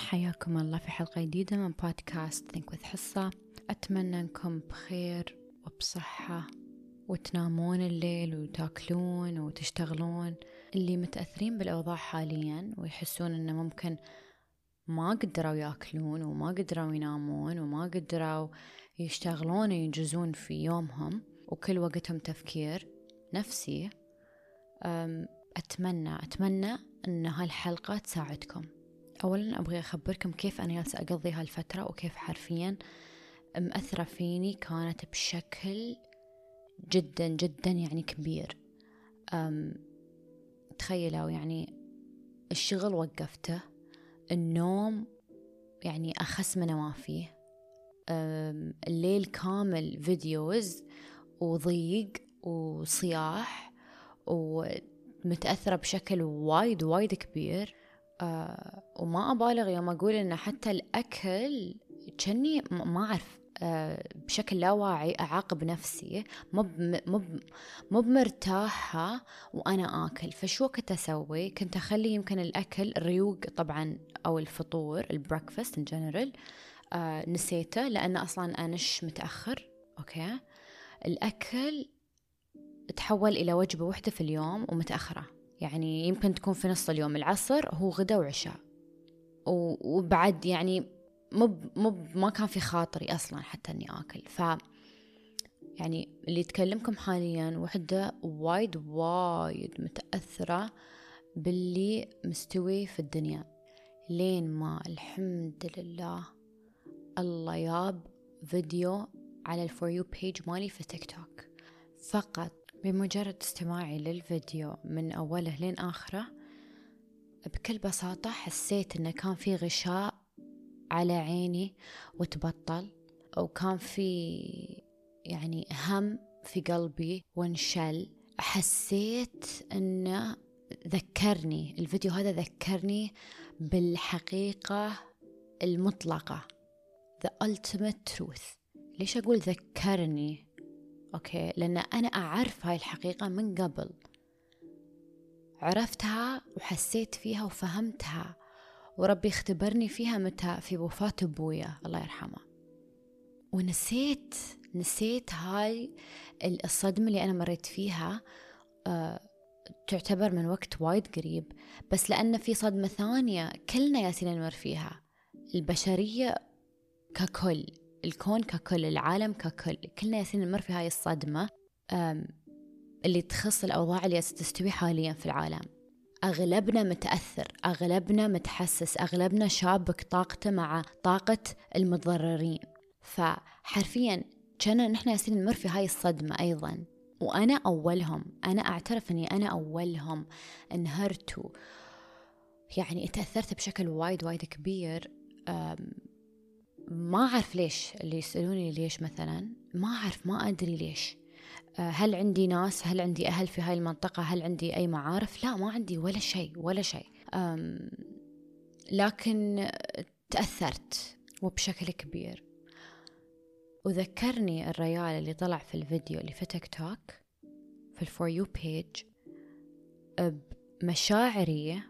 حياكم الله في حلقة جديدة من بودكاست ثينك وذ حصة أتمنى أنكم بخير وبصحة وتنامون الليل وتأكلون وتشتغلون. اللي متأثرين بالأوضاع حاليا ويحسون أنه ممكن ما قدروا يأكلون وما قدروا ينامون وما قدروا يشتغلون وينجزون في يومهم وكل وقتهم تفكير نفسي أتمنى أتمنى أن هالحلقة تساعدكم. أولا أبغى أخبركم كيف أنا جالسة أقضي هالفترة وكيف حرفيا مأثرة فيني كانت بشكل جدا جدا يعني كبير. أم تخيلوا يعني الشغل وقفته النوم يعني أخس من ما فيه الليل كامل فيديوز وضيق وصياح ومتأثرة بشكل وايد وايد كبير. آه وما أبالغ يوم أقول إن حتى الأكل كني ما أعرف آه بشكل لا واعي أعاقب نفسي مو مو بمرتاحة وأنا آكل. فشو كنت أسوي؟ كنت أخلي يمكن الأكل الريوق طبعا أو الفطور ال breakfast in general آه نسيته لأن أصلا أنش متأخر؟ أوكي. الأكل تحول إلى وجبة واحدة في اليوم ومتأخرة. يعني يمكن تكون في نص اليوم العصر هو غدا وعشاء. وبعد يعني مب مب ما كان في خاطري أصلا حتى إني آكل. ف يعني اللي يتكلمكم حاليا وحدة وايد وايد متأثرة باللي مستوي في الدنيا. لين ما الحمد لله الله ياب فيديو على ال for you page مالي في تيك توك. فقط بمجرد استماعي للفيديو من أوله لين آخره بكل بساطة حسيت إنه كان في غشاء على عيني وتبطل وكان في يعني هم في قلبي وانشل. حسيت إنه ذكرني الفيديو هذا ذكرني بالحقيقة المطلقة the ultimate truth. ليش أقول ذكرني؟ أوكي لأن أنا أعرف هاي الحقيقة من قبل. عرفتها وحسيت فيها وفهمتها وربي اختبرني فيها متى؟ في وفاة أبويا الله يرحمه. ونسيت نسيت هاي الصدمة اللي أنا مريت فيها أه تعتبر من وقت وايد قريب. بس لأن في صدمة ثانية كلنا ياسين نمر فيها البشرية ككل. الكون ككل العالم ككل. كلنا ياسين نمر في هاي الصدمة اللي تخص الأوضاع اللي تستوي حاليا في العالم. أغلبنا متأثر أغلبنا متحسس أغلبنا شابك طاقته مع طاقة المتضررين. فحرفيا كان نحن ياسين نمر في هاي الصدمة أيضا. وأنا أولهم أنا أعترف أني أنا أولهم انهرت يعني تأثرت بشكل وايد وايد كبير. ما أعرف ليش اللي يسألوني ليش مثلا ما أعرف ما أدري ليش. آه، هل عندي ناس؟ هل عندي أهل في هاي المنطقة؟ هل عندي أي معارف؟ لا ما عندي ولا شيء ولا شيء. لكن تأثرت وبشكل كبير. وذكرني الريال اللي طلع في الفيديو اللي في تيك توك في ال for you page بمشاعري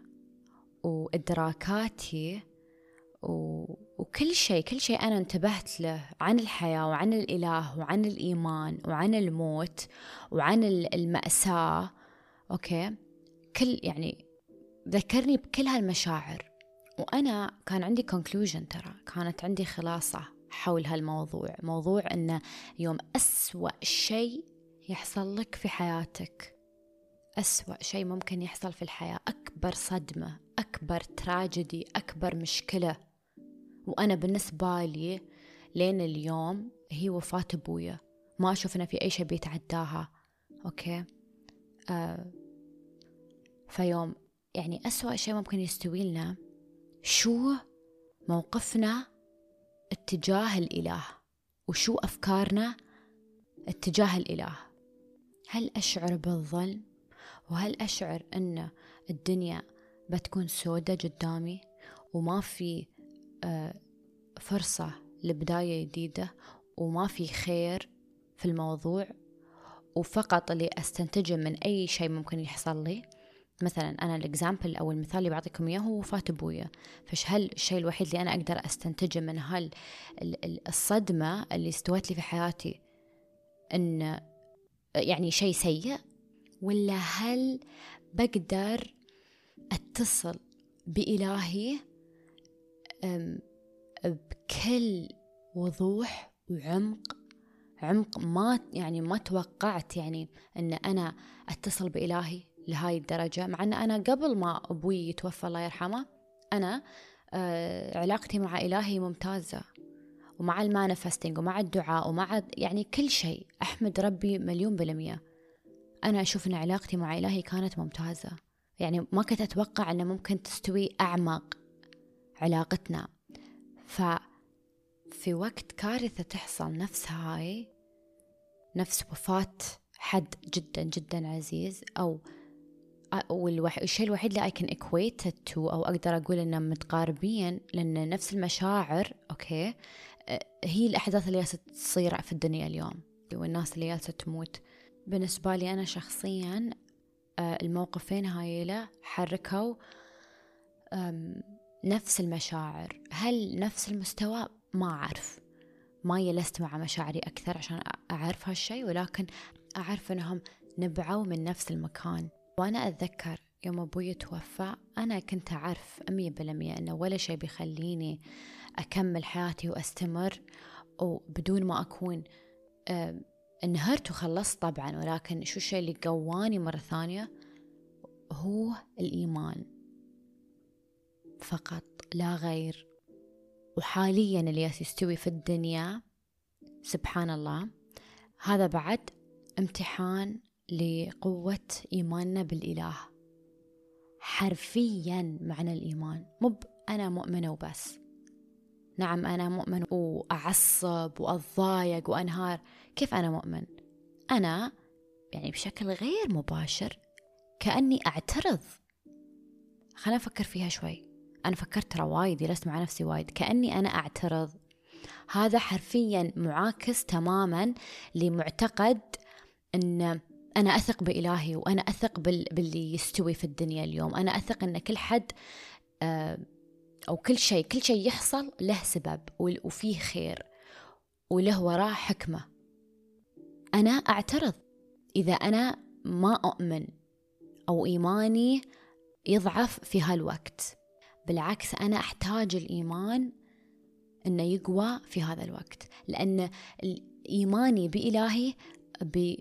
وإدراكاتي وكل شيء كل شيء أنا انتبهت له عن الحياة وعن الإله وعن الإيمان وعن الموت وعن المأساة أوكي؟ كل يعني ذكرني بكل هالمشاعر. وأنا كان عندي conclusion ترى كانت عندي خلاصة حول هالموضوع. موضوع أنه يوم أسوأ شيء يحصل لك في حياتك. أسوأ شيء ممكن يحصل في الحياة. أكبر صدمة. أكبر تراجيدي أكبر مشكلة. وأنا بالنسبة لي لين اليوم هي وفاة أبويا. ما أشوف في أي شيء بيتعداها. أوكي؟ آه فيوم يعني أسوأ شيء ممكن يستوي لنا شو موقفنا اتجاه الإله؟ وشو أفكارنا اتجاه الإله؟ هل أشعر بالظلم؟ وهل أشعر أن الدنيا بتكون سودة قدامي وما في آه، فرصة لبداية جديدة وما في خير في الموضوع وفقط اللي أستنتجه من أي شيء ممكن يحصل لي. مثلا أنا الإكزامبل أو المثال اللي بعطيكم إياه هو وفاة أبويا. فش هل الشيء الوحيد اللي أنا أقدر أستنتجه من هال الصدمة اللي استوت لي في حياتي إن يعني شيء سيء؟ ولا هل بقدر أتصل بإلهي بكل وضوح وعمق عمق ما يعني ما توقعت يعني إن أنا أتصل بإلهي لهاي الدرجة مع إن أنا قبل ما أبوي يتوفى الله يرحمه أنا آه علاقتي مع إلهي ممتازة ومع المانفستنج ومع الدعاء ومع يعني كل شيء أحمد ربي مليون بالمية. أنا أشوف إن علاقتي مع إلهي كانت ممتازة. يعني ما كنت أتوقع إنه ممكن تستوي أعمق علاقتنا. ف في وقت كارثة تحصل نفس هاي نفس وفاة حد جدا جدا عزيز أو والشيء الوحيد اللي I can equate it to أو أقدر أقول إنه متقاربين لأن نفس المشاعر أوكي هي الأحداث اللي تصير في الدنيا اليوم والناس اللي جالسة تموت. بالنسبة لي أنا شخصيا الموقفين هايلة حركوا نفس المشاعر. هل نفس المستوى؟ ما أعرف. ما يلست مع مشاعري أكثر عشان أعرف هالشيء ولكن أعرف أنهم نبعوا من نفس المكان. وأنا أتذكر يوم أبوي توفى أنا كنت أعرف أمية بالمية أنه ولا شيء بيخليني أكمل حياتي وأستمر وبدون ما أكون آه انهرت وخلصت طبعا ولكن شو الشيء اللي قواني مرة ثانية؟ هو الإيمان. فقط لا غير. وحاليا اللي يستوي في الدنيا سبحان الله هذا بعد امتحان لقوة إيماننا بالإله. حرفيا معنى الإيمان. مو أنا مؤمنة وبس. نعم أنا مؤمن وأعصب وأتضايق وأنهار. كيف أنا مؤمن؟ أنا يعني بشكل غير مباشر كأني أعترض. خلينا نفكر فيها شوي. أنا فكرت ترى وايد جلست مع نفسي وايد. كأني أنا أعترض. هذا حرفيا معاكس تماما لمعتقد أن أنا أثق بإلهي وأنا أثق بال... باللي يستوي في الدنيا اليوم. أنا أثق أن كل حد آه، أو كل شيء كل شيء يحصل له سبب وفيه خير وله وراه حكمة. أنا أعترض. إذا أنا ما أؤمن أو إيماني يضعف في هالوقت. بالعكس أنا أحتاج الإيمان أنه يقوى في هذا الوقت. لأن إيماني بإلهي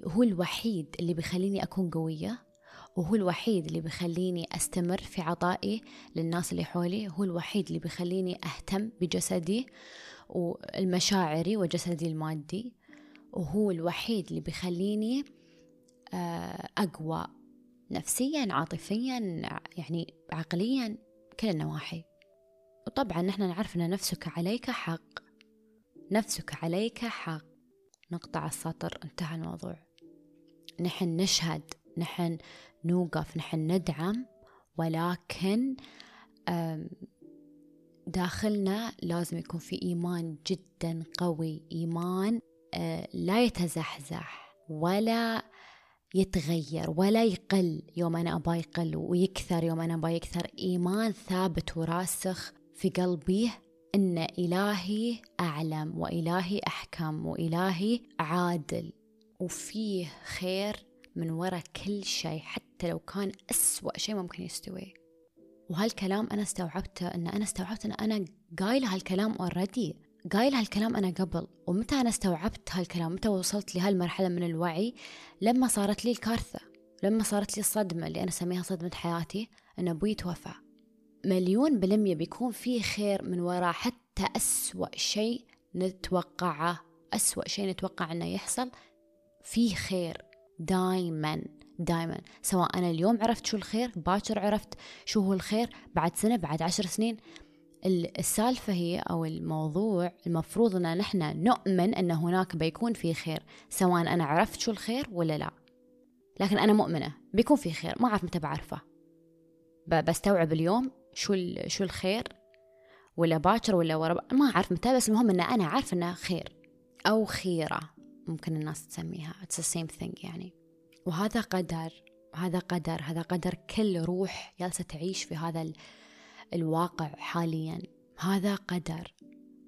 هو الوحيد اللي بيخليني أكون قوية. وهو الوحيد اللي بيخليني أستمر في عطائي للناس اللي حولي هو الوحيد اللي بيخليني أهتم بجسدي والمشاعري وجسدي المادي وهو الوحيد اللي بيخليني آه، أقوى نفسيا عاطفيا يعني عقليا كل النواحي. وطبعا نحن نعرف أن نفسك عليك حق. نفسك عليك حق. نقطع السطر انتهى الموضوع. نحن نشهد نحن نوقف نحن ندعم ولكن داخلنا لازم يكون في إيمان جدا قوي. إيمان آه، لا يتزحزح ولا يتغير ولا يقل يوم أنا أبا يقل ويكثر يوم أنا أبا يكثر. إيمان ثابت وراسخ في قلبي إن إلهي أعلم وإلهي أحكم وإلهي عادل وفيه خير من وراء كل شيء. حتى لو كان أسوأ شيء ممكن يستوي. وهالكلام أنا استوعبته أن أنا استوعبت أن أنا قايلة هالكلام أوريدي قايل هالكلام أنا قبل. ومتى أنا استوعبت هالكلام؟ متى وصلت لهالمرحلة من الوعي؟ لما صارت لي الكارثة. لما صارت لي الصدمة اللي أنا أسميها صدمة حياتي أن أبوي توفى. مليون بالمية بيكون في خير من وراء حتى أسوأ شيء نتوقعه. أسوأ شيء نتوقع أنه يحصل. فيه خير دايما. دايما. سواء أنا اليوم عرفت شو الخير باكر عرفت شو هو الخير بعد سنة بعد عشر سنين. السالفة هي أو الموضوع المفروض أن نحن نؤمن أن هناك بيكون في خير سواء أنا عرفت شو الخير ولا لا. لكن أنا مؤمنة بيكون في خير ما أعرف متى بعرفه. بستوعب اليوم شو شو الخير ولا باكر ولا ورا ما أعرف متى بس المهم أن أنا عارف أنه خير أو خيرة ممكن الناس تسميها. It's the same thing يعني. وهذا قدر هذا قدر هذا قدر كل روح جالسة تعيش في هذا الواقع حاليا. هذا قدر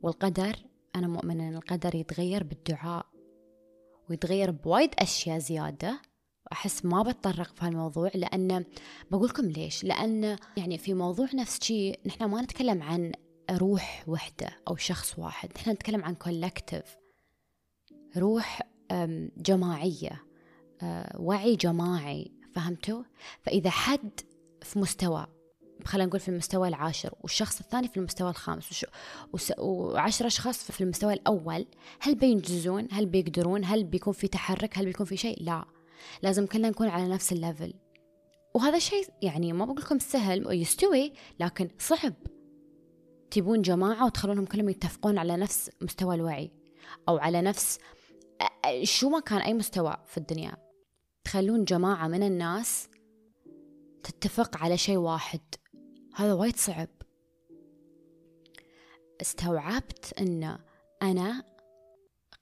والقدر أنا مؤمنة أن القدر يتغير بالدعاء ويتغير بوايد أشياء زيادة. أحس ما بتطرق في هالموضوع لأن بقولكم ليش؟ لأن يعني في موضوع نفس شيء نحن ما نتكلم عن روح وحدة أو شخص واحد نحن نتكلم عن كولكتيف روح جماعية. وعي جماعي فهمتوا؟ فإذا حد في مستوى خلينا نقول في المستوى العاشر والشخص الثاني في المستوى الخامس وش... وس... وعشر أشخاص في المستوى الأول هل بينجزون؟ هل بيقدرون؟ هل بيكون في تحرك؟ هل بيكون في شيء؟ لا. لازم كلنا نكون على نفس ال level. وهذا شيء يعني ما بقول لكم سهل يستوي لكن صعب. تبون جماعة وتخلونهم كلهم يتفقون على نفس مستوى الوعي أو على نفس شو ما كان أي مستوى في الدنيا. تخلون جماعة من الناس تتفق على شيء واحد. هذا وايد صعب. استوعبت إن أنا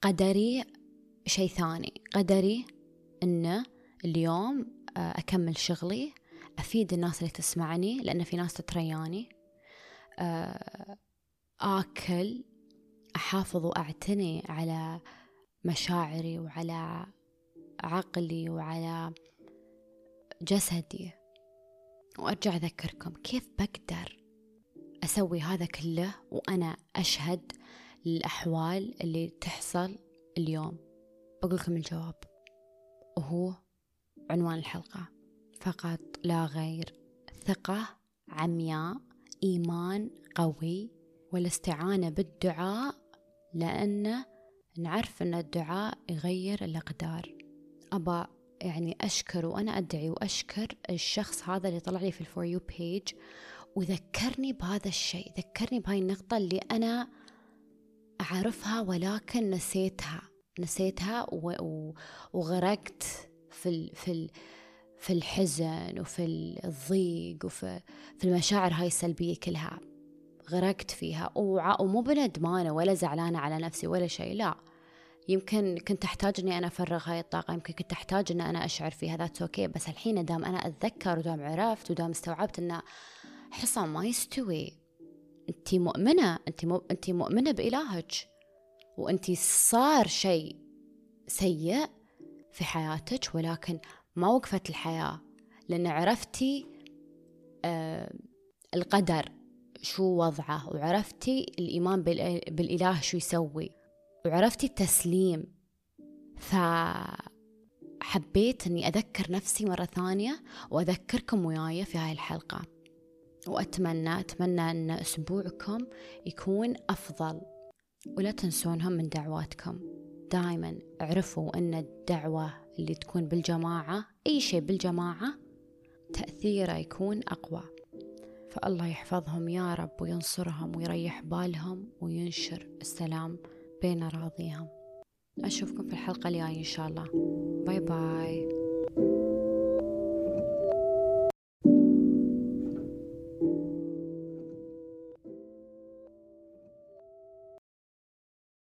قدري شيء ثاني. قدري إن اليوم آه، أكمل شغلي أفيد الناس اللي تسمعني لأن في ناس تترياني. آه، آكل أحافظ وأعتني على مشاعري وعلى عقلي وعلى جسدي. وأرجع أذكركم كيف بقدر أسوي هذا كله وأنا أشهد للأحوال اللي تحصل اليوم. بقولكم الجواب. وهو عنوان الحلقة. فقط لا غير ثقة عمياء إيمان قوي والاستعانة بالدعاء لأن نعرف أن الدعاء يغير الأقدار. أبا يعني أشكر وأنا أدعي وأشكر الشخص هذا اللي طلع لي في ال for you page وذكرني بهذا الشيء ذكرني بهاي النقطة اللي أنا أعرفها ولكن نسيتها نسيتها وغرقت في ال في ال في الحزن وفي الضيق وفي في المشاعر هاي السلبية كلها غرقت فيها ومو بندمانة ولا زعلانة على نفسي ولا شيء لا. يمكن كنت أحتاج إني أنا أفرغ هاي الطاقة يمكن كنت أحتاج إن أنا أشعر فيها that's okay بس الحين دام أنا أتذكر ودام عرفت ودام استوعبت إنه حصان ما يستوي أنت مؤمنة أنت مو... أنت مؤمنة بإلهك. وأنت صار شيء سيء في حياتك ولكن ما وقفت الحياة. لأن عرفتي آه القدر شو وضعه وعرفتي الإيمان بالإله شو يسوي. وعرفتي التسليم. فحبيت أني أذكر نفسي مرة ثانية وأذكركم وياي في هاي الحلقة. وأتمنى أتمنى أن أسبوعكم يكون أفضل. ولا تنسونهم من دعواتكم. دائما اعرفوا أن الدعوة اللي تكون بالجماعة أي شيء بالجماعة تأثيره يكون أقوى. فالله يحفظهم يا رب وينصرهم ويريح بالهم وينشر السلام. بين أراضيهم. أشوفكم في الحلقة الجاية إن شاء الله. باي باي.